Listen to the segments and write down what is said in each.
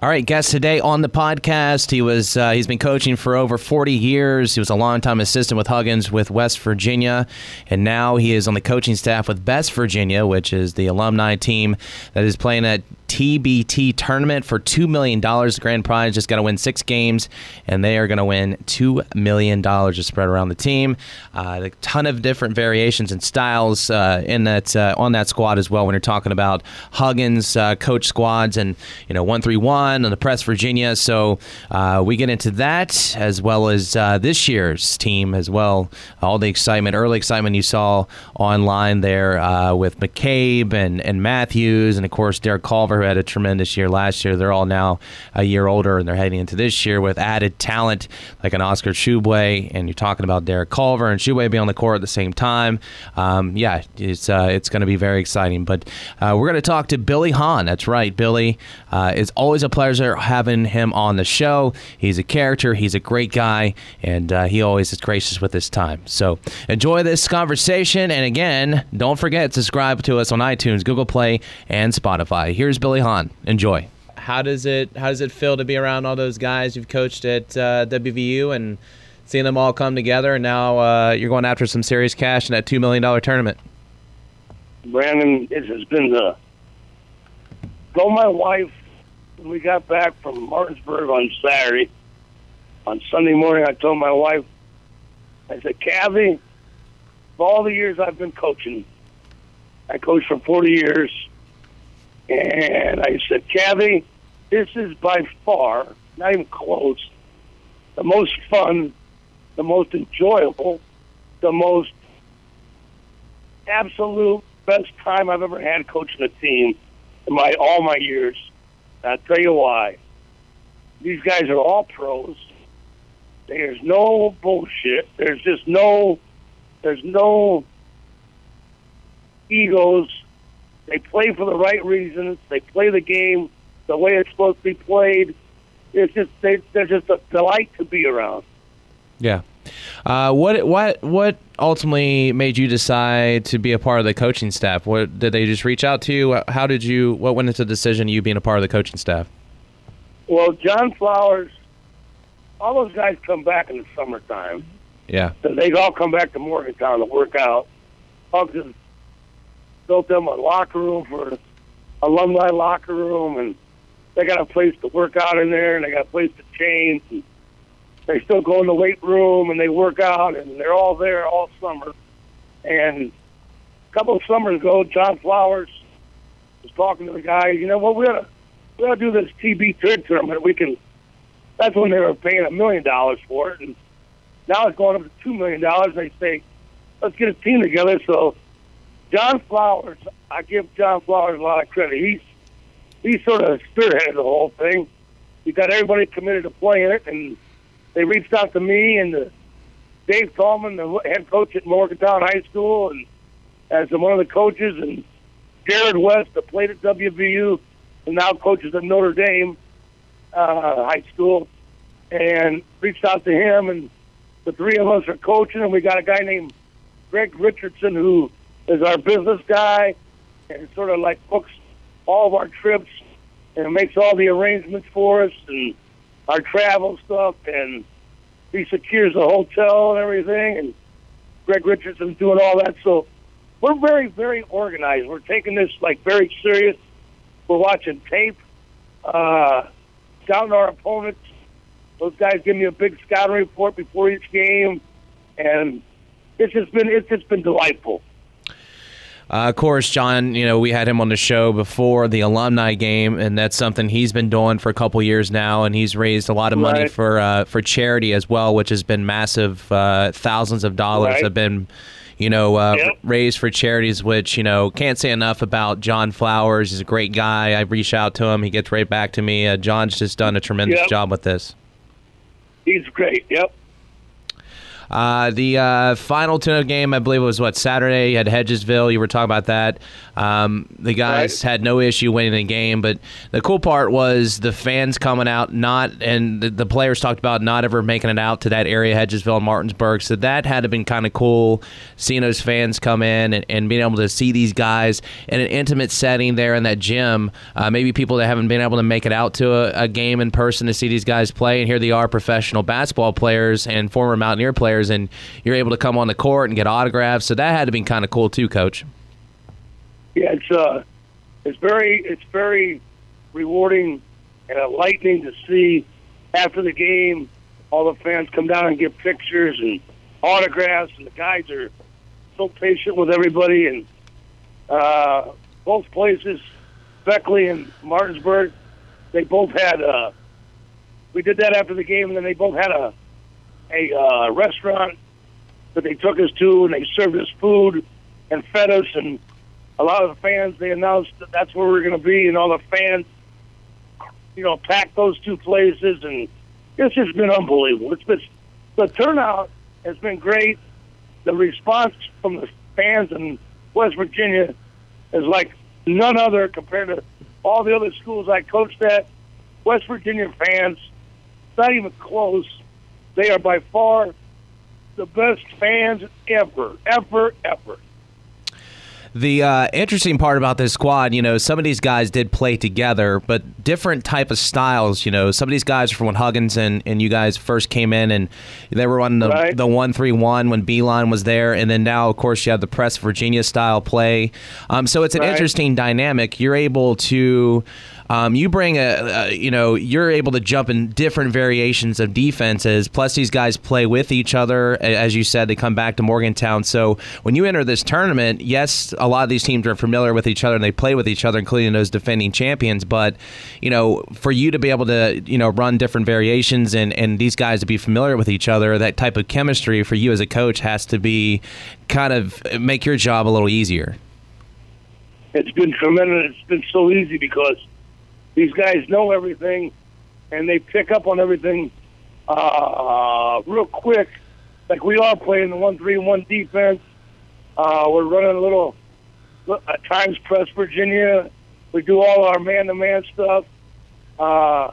All right, guest today on the podcast. He was uh, he's been coaching for over 40 years. He was a longtime assistant with Huggins with West Virginia, and now he is on the coaching staff with Best Virginia, which is the alumni team that is playing at TBT tournament for $2 million. The grand prize just got to win six games, and they are going to win $2 million to spread around the team. Uh, a ton of different variations and styles uh, in that uh, on that squad as well when you're talking about Huggins uh, coach squads and, you know, 131 and the Press Virginia. So uh, we get into that as well as uh, this year's team as well. All the excitement, early excitement you saw online there with McCabe and, and Matthews, and of course, Derek Culver who had a tremendous year last year. They're all now a year older, and they're heading into this year with added talent like an Oscar Tshiebwe, and you're talking about Derek Culver and Tshiebwe being on the court at the same time. Um, yeah, it's uh, it's going to be very exciting. But uh, we're going to talk to Billy Hahn. That's right, Billy. Uh, it's always a pleasure having him on the show. He's a character. He's a great guy, and uh, he always is gracious with his time. So enjoy this conversation, and again, don't forget to subscribe to us on iTunes, Google Play, and Spotify. Here's Billy. Billy Hahn. Enjoy. How does it How does it feel to be around all those guys you've coached at uh, WVU and seeing them all come together? And now uh, you're going after some serious cash in that two million dollar tournament. Brandon, it has been the. Told my wife when we got back from Martinsburg on Saturday. On Sunday morning, I told my wife, I said, Kathy, for all the years I've been coaching, I coached for 40 years. And I said, Kathy, this is by far, not even close, the most fun, the most enjoyable, the most absolute best time I've ever had coaching a team in my all my years. And I'll tell you why. These guys are all pros. There's no bullshit. There's just no there's no egos they play for the right reasons. They play the game the way it's supposed to be played. It's just they, they're just a delight to be around. Yeah. Uh, what what what ultimately made you decide to be a part of the coaching staff? What did they just reach out to you? How did you? What went into the decision you being a part of the coaching staff? Well, John Flowers, all those guys come back in the summertime. Yeah, they all come back to Morgantown to work out. Built them a locker room for alumni locker room, and they got a place to work out in there, and they got a place to change. And they still go in the weight room and they work out, and they're all there all summer. And a couple of summers ago, John Flowers was talking to the guys. You know what? We ought to we to do this TB third tournament. We can. That's when they were paying a million dollars for it, and now it's going up to two million dollars. They say, let's get a team together so John Flowers, I give John Flowers a lot of credit. He's he's sort of spearheaded the whole thing. He got everybody committed to playing it, and they reached out to me and the Dave Tallman, the head coach at Morgantown High School, and as one of the coaches, and Jarrod West, that played at WVU and now coaches at Notre Dame uh, High School, and reached out to him, and the three of us are coaching, and we got a guy named Greg Richardson who is our business guy and sort of like books all of our trips and makes all the arrangements for us and our travel stuff and he secures the hotel and everything and Greg Richardson's doing all that. So we're very, very organized. We're taking this like very serious. We're watching tape, uh, scouting our opponents. Those guys give me a big scouting report before each game, and it's just been it's just been delightful. Uh, of course, John, you know, we had him on the show before the alumni game, and that's something he's been doing for a couple years now, and he's raised a lot of money right. for uh, for charity as well, which has been massive. Uh, thousands of dollars right. have been, you know, uh, yep. raised for charities. Which you know, can't say enough about John Flowers. He's a great guy. I reach out to him, he gets right back to me. Uh, John's just done a tremendous yep. job with this. He's great. Yep. Uh, the uh, final tune-up game, I believe, it was what Saturday. Had Hedgesville. You were talking about that. Um, the guys right. had no issue winning the game, but the cool part was the fans coming out, not and the, the, players talked about not ever making it out to that area, Hedgesville and Martinsburg. So that had to been kind of cool, seeing those fans come in and, and, being able to see these guys in an intimate setting there in that gym. Uh, maybe people that haven't been able to make it out to a, a game in person to see these guys play, and here they are, professional basketball players and former Mountaineer players, and you're able to come on the court and get autographs. So that had to be kind of cool too, Coach yeah, it's uh, it's very it's very rewarding and enlightening to see after the game all the fans come down and get pictures and autographs, and the guys are so patient with everybody. And uh, both places, Beckley and Martinsburg, they both had. Uh, we did that after the game, and then they both had a a uh, restaurant that they took us to, and they served us food and fed us, and a lot of the fans they announced that that's where we're going to be, and all the fans, you know, packed those two places, and it's just been unbelievable. It's been the turnout has been great. The response from the fans in West Virginia is like none other compared to all the other schools I coached at. West Virginia fans, not even close. They are by far the best fans ever, ever, ever. The uh, interesting part about this squad, you know, some of these guys did play together, but different type of styles. You know, some of these guys are from when Huggins and, and you guys first came in, and they were on the right. the one three one when Beilein was there, and then now, of course, you have the Press Virginia style play. Um, so it's an right. interesting dynamic. You're able to um, you bring a, a, you know, you're able to jump in different variations of defenses. Plus, these guys play with each other. As you said, they come back to Morgantown. So when you enter this tournament, yes, a lot of these teams are familiar with each other and they play with each other, including those defending champions. But you know, for you to be able to, you know, run different variations and and these guys to be familiar with each other, that type of chemistry for you as a coach has to be kind of make your job a little easier. It's been tremendous. It's been so easy because these guys know everything, and they pick up on everything uh, real quick. Like we are playing the one-three-one defense. Uh, we're running a little at times press Virginia. We do all our man-to-man stuff. Uh,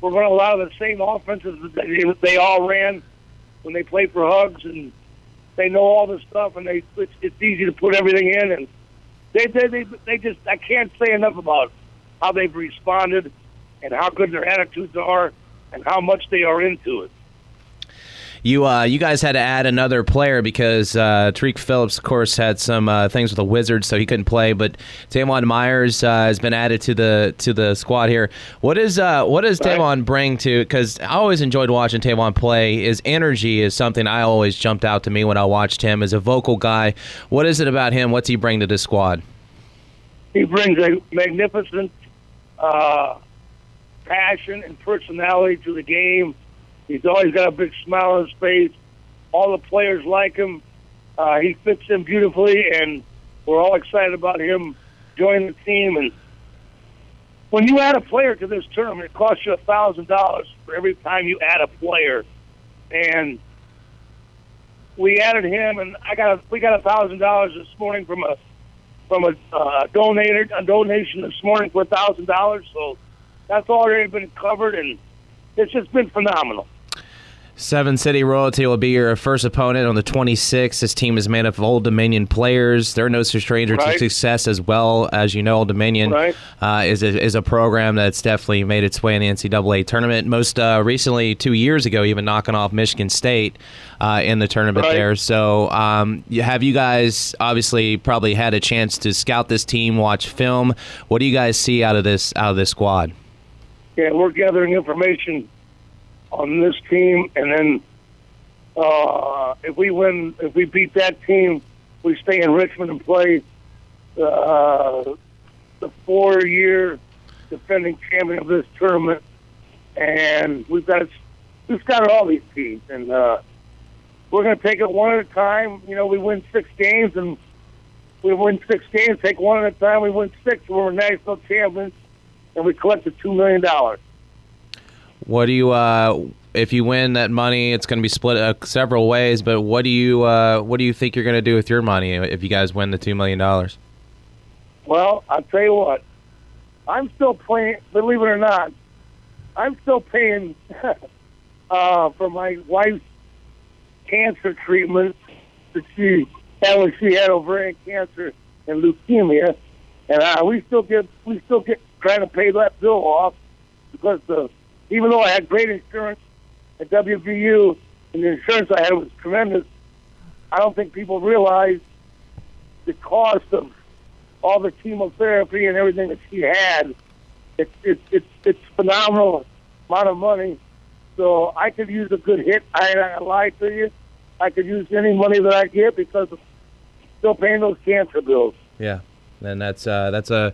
we're running a lot of the same offenses that they, they all ran when they played for Hugs, and they know all this stuff, and they it's, it's easy to put everything in. And they they they, they just I can't say enough about it how they've responded, and how good their attitudes are, and how much they are into it. You uh, you guys had to add another player because uh, Tarik Phillips, of course, had some uh, things with the Wizards, so he couldn't play. But Teyvon Myers uh, has been added to the to the squad here. What is uh, what does. Teyvon bring to? Because I always enjoyed watching Teyvon play. His energy is something I always jumped out to me when I watched him as a vocal guy. What is it about him? What's he bring to the squad? He brings a magnificent uh, passion and personality to the game. He's always got a big smile on his face. All the players like him. Uh, he fits in beautifully, and we're all excited about him joining the team. And when you add a player to this tournament, it costs you a thousand dollars for every time you add a player. And we added him, and I got a, we got a thousand dollars this morning from a from a uh, donated a donation this morning for a thousand dollars. So that's already been covered, and it's just been phenomenal. Seven City Royalty will be your first opponent on the 26th. This team is made up of Old Dominion players. They're no stranger right. to success as well. As you know, Old Dominion right. uh, is, a, is a program that's definitely made its way in the NCAA tournament. Most uh, recently, two years ago, even knocking off Michigan State uh, in the tournament right. there. So, um, have you guys obviously probably had a chance to scout this team, watch film? What do you guys see out of this out of this squad? Yeah, we're gathering information on this team, and then uh, if we win, if we beat that team, we stay in Richmond and play uh, the four-year defending champion of this tournament, and we've got we've got all these teams, and uh, we're going to take it one at a time. You know, we win six games, and we win six games. Take one at a time. We win six. We're national champions, and we collected two million dollars. What do you, uh, if you win that money, it's going to be split uh, several ways. But what do you, uh, what do you think you're going to do with your money if you guys win the two million dollars? Well, I'll tell you what. I'm still paying. Believe it or not, I'm still paying uh, for my wife's cancer treatment that she had when she had ovarian cancer and leukemia, and uh, we still get we still get trying to pay that bill off because the even though I had great insurance at WVU and the insurance I had was tremendous, I don't think people realize the cost of all the chemotherapy and everything that she had. It's it's it's it's phenomenal amount of money. So I could use a good hit. I ain't gonna lie to you. I could use any money that I get because I'm still paying those cancer bills. Yeah, and that's uh, that's a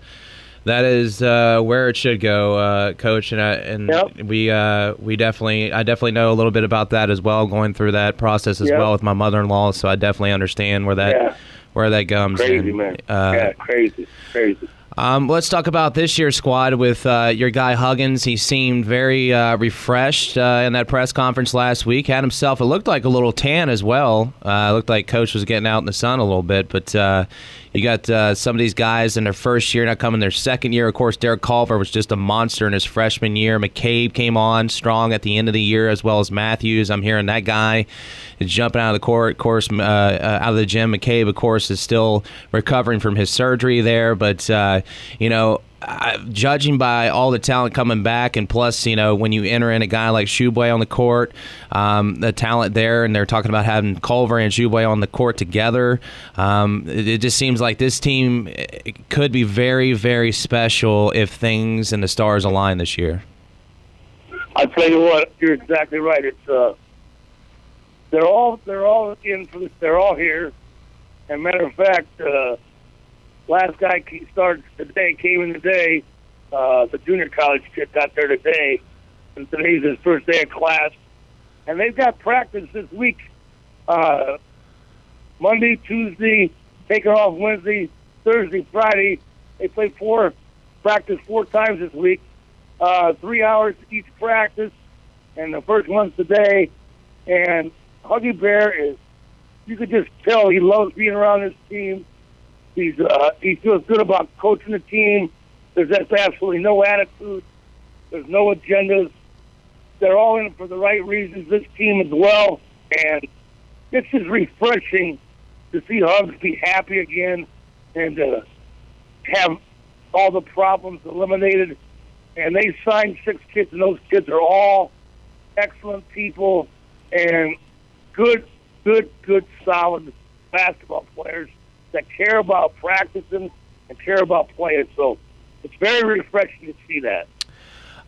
that is uh, where it should go, uh, Coach. And, I, and Yep. we uh, we definitely I definitely know a little bit about that as well, going through that process as Yep. well with my mother-in-law. So I definitely understand where that Yeah. where that comes. Crazy and, man. Uh, yeah, crazy, crazy. Um, let's talk about this year's squad with uh, your guy Huggins. He seemed very uh, refreshed uh, in that press conference last week. Had himself, it looked like a little tan as well. Uh, it looked like Coach was getting out in the sun a little bit. But uh, you got uh, some of these guys in their first year, now coming their second year. Of course, Derek Culver was just a monster in his freshman year. McCabe came on strong at the end of the year, as well as Matthews. I'm hearing that guy is jumping out of the court. Of course, uh, uh, out of the gym. McCabe, of course, is still recovering from his surgery there. But, uh, you know, uh, judging by all the talent coming back, and plus, you know, when you enter in a guy like Tshiebwe on the court, um, the talent there, and they're talking about having Culver and Tshiebwe on the court together, um, it, it just seems like this team eh, could be very, very special if things and the stars align this year. I tell you what, you're exactly right. It's uh, they're all they're all in. They're all here. And matter of fact, uh, last guy started today. Came in today. Uh, the junior college kid got there today, and today's his first day of class. And they've got practice this week. Uh, Monday, Tuesday, taking off Wednesday, Thursday, Friday. They play four practice four times this week uh, three hours each practice, and the first one's today. And Huggy Bear is, you could just tell he loves being around this team. He's uh, he feels good about coaching the team. There's absolutely no attitude. There's no agendas. They're all in for the right reasons. This team as well, and it's just refreshing to see Hugs be happy again and uh, have all the problems eliminated and they signed six kids, and those kids are all excellent people and good, good, good, solid basketball players that care about practicing and care about playing. So it's very refreshing to see that.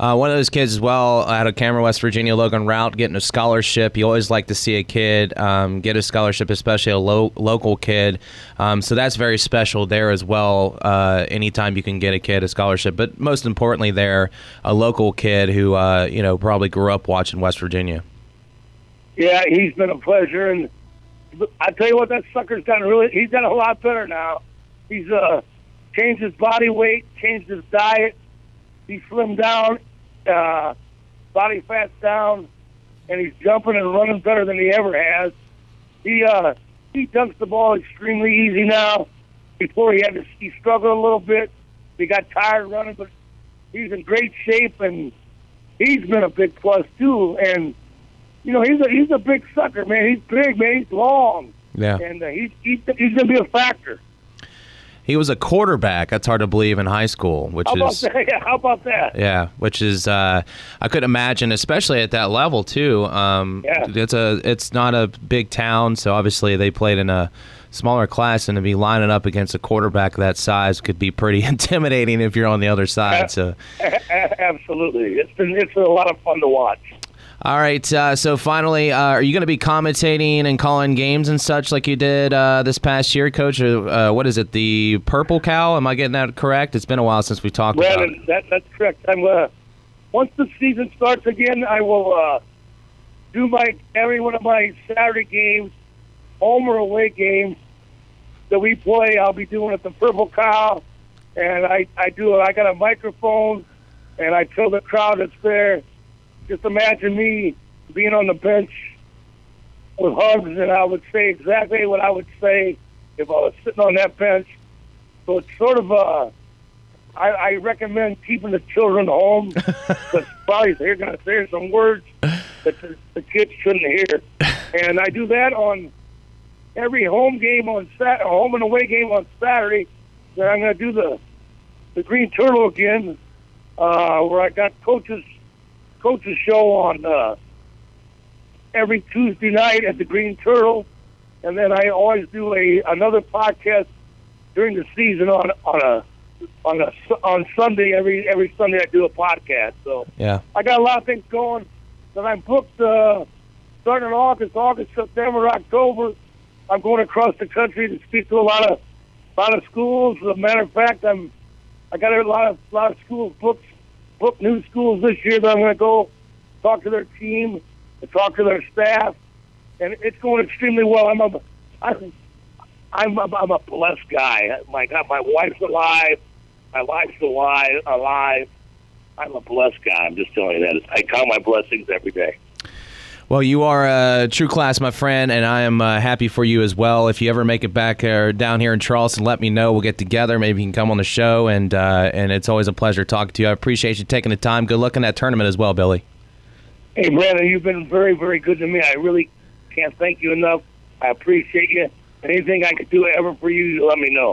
Uh, one of those kids as well out of Cameron, West Virginia, Logan Routt, getting a scholarship. You always like to see a kid um, get a scholarship, especially a lo- local kid. Um, so that's very special there as well. Uh, anytime you can get a kid a scholarship, but most importantly, there a local kid who uh, you know probably grew up watching West Virginia. Yeah, he's been a pleasure, and I tell you what, that sucker's gotten really—he's got a lot better now. He's uh changed his body weight, changed his diet. He slimmed down, uh, body fat's down, and he's jumping and running better than he ever has. He uh he dunks the ball extremely easy now. Before he had to, he struggled a little bit. He got tired running, but he's in great shape, and he's been a big plus too. And you know, he's a he's a big sucker, man. He's big, man. He's long, Yeah, and uh, he's he's he's gonna be a factor. he was a quarterback. That's hard to believe in high school, which How is that? Yeah, how about that? Yeah, which is uh, I could imagine, especially at that level too. Um, Yeah. It's a it's not a big town, so obviously they played in a smaller class, and to be lining up against a quarterback that size could be pretty intimidating if you're on the other side. So, Absolutely, it's been it's been a lot of fun to watch. All right. Uh, so finally, uh, are you going to be commentating and calling games and such like you did uh, this past year, Coach? Or, uh, what is it, the Purple Cow? Am I getting that correct? It's been a while since we talked about. it. That that's correct. I'm uh, once the season starts again, I will uh, do my every one of my Saturday games, home or away games that we play. I'll be doing at the Purple Cow, and I I do I got a microphone, and I tell the crowd that's there. Just imagine me being on the bench with hugs, and I would say exactly what I would say if I was sitting on that bench So it's sort of uh, I, I recommend keeping the children home because probably they're going to say some words that the, the kids shouldn't hear. And I do that on every home game on Sat, home and away game on Saturday. Then I'm going to do the the Green Turtle again, uh, where I got coaches coaches show on uh, every Tuesday night at the Green Turtle, and then I always do a another podcast during the season on on a on a on Sunday every every Sunday I do a podcast. So Yeah. I got a lot of things going. Then I'm booked uh, starting in August, August, September, October. I'm going across the country to speak to a lot of a lot of schools. As a matter of fact, I'm I got a lot of lot of schools booked booked new schools this year that I'm going to go talk to their team and talk to their staff, and it's going extremely well. I'm a I'm I'm a, I'm a blessed guy. My God, my wife's alive. My wife's alive. Alive. I'm a blessed guy. I'm just telling you that. I count my blessings every day. Well, you are a true class, my friend, and I am uh, happy for you as well. If you ever make it back uh, down here in Charleston, let me know. We'll get together. Maybe you can come on the show, and uh, and it's always a pleasure talking to you. I appreciate you taking the time. Good luck in that tournament as well, Billy. Hey, Brandon, you've been very, very good to me. I really can't thank you enough. I appreciate you. Anything I could do ever for you, you let me know.